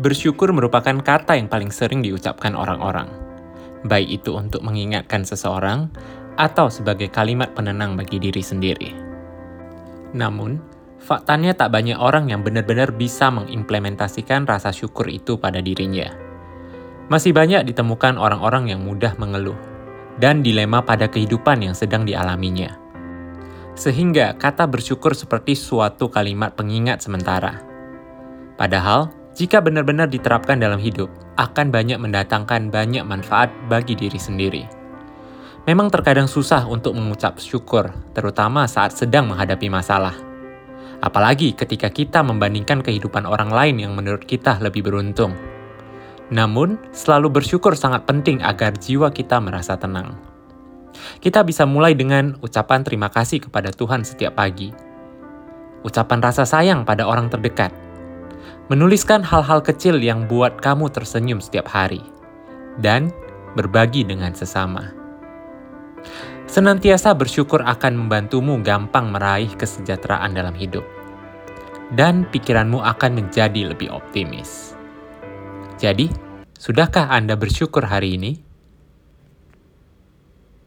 Bersyukur merupakan kata yang paling sering diucapkan orang-orang, baik itu untuk mengingatkan seseorang atau sebagai kalimat penenang bagi diri sendiri. Namun, faktanya tak banyak orang yang benar-benar bisa mengimplementasikan rasa syukur itu pada dirinya. Masih banyak ditemukan orang-orang yang mudah mengeluh dan dilema pada kehidupan yang sedang dialaminya. Sehingga kata bersyukur seperti suatu kalimat pengingat sementara. Padahal, jika benar-benar diterapkan dalam hidup, akan banyak mendatangkan banyak manfaat bagi diri sendiri. Memang terkadang susah untuk mengucap syukur, terutama saat sedang menghadapi masalah. Apalagi ketika kita membandingkan kehidupan orang lain yang menurut kita lebih beruntung. Namun, selalu bersyukur sangat penting agar jiwa kita merasa tenang. Kita bisa mulai dengan ucapan terima kasih kepada Tuhan setiap pagi. Ucapan rasa sayang pada orang terdekat. Menuliskan hal-hal kecil yang buat kamu tersenyum setiap hari. Dan berbagi dengan sesama. Senantiasa bersyukur akan membantumu gampang meraih kesejahteraan dalam hidup. Dan pikiranmu akan menjadi lebih optimis. Jadi, sudahkah Anda bersyukur hari ini?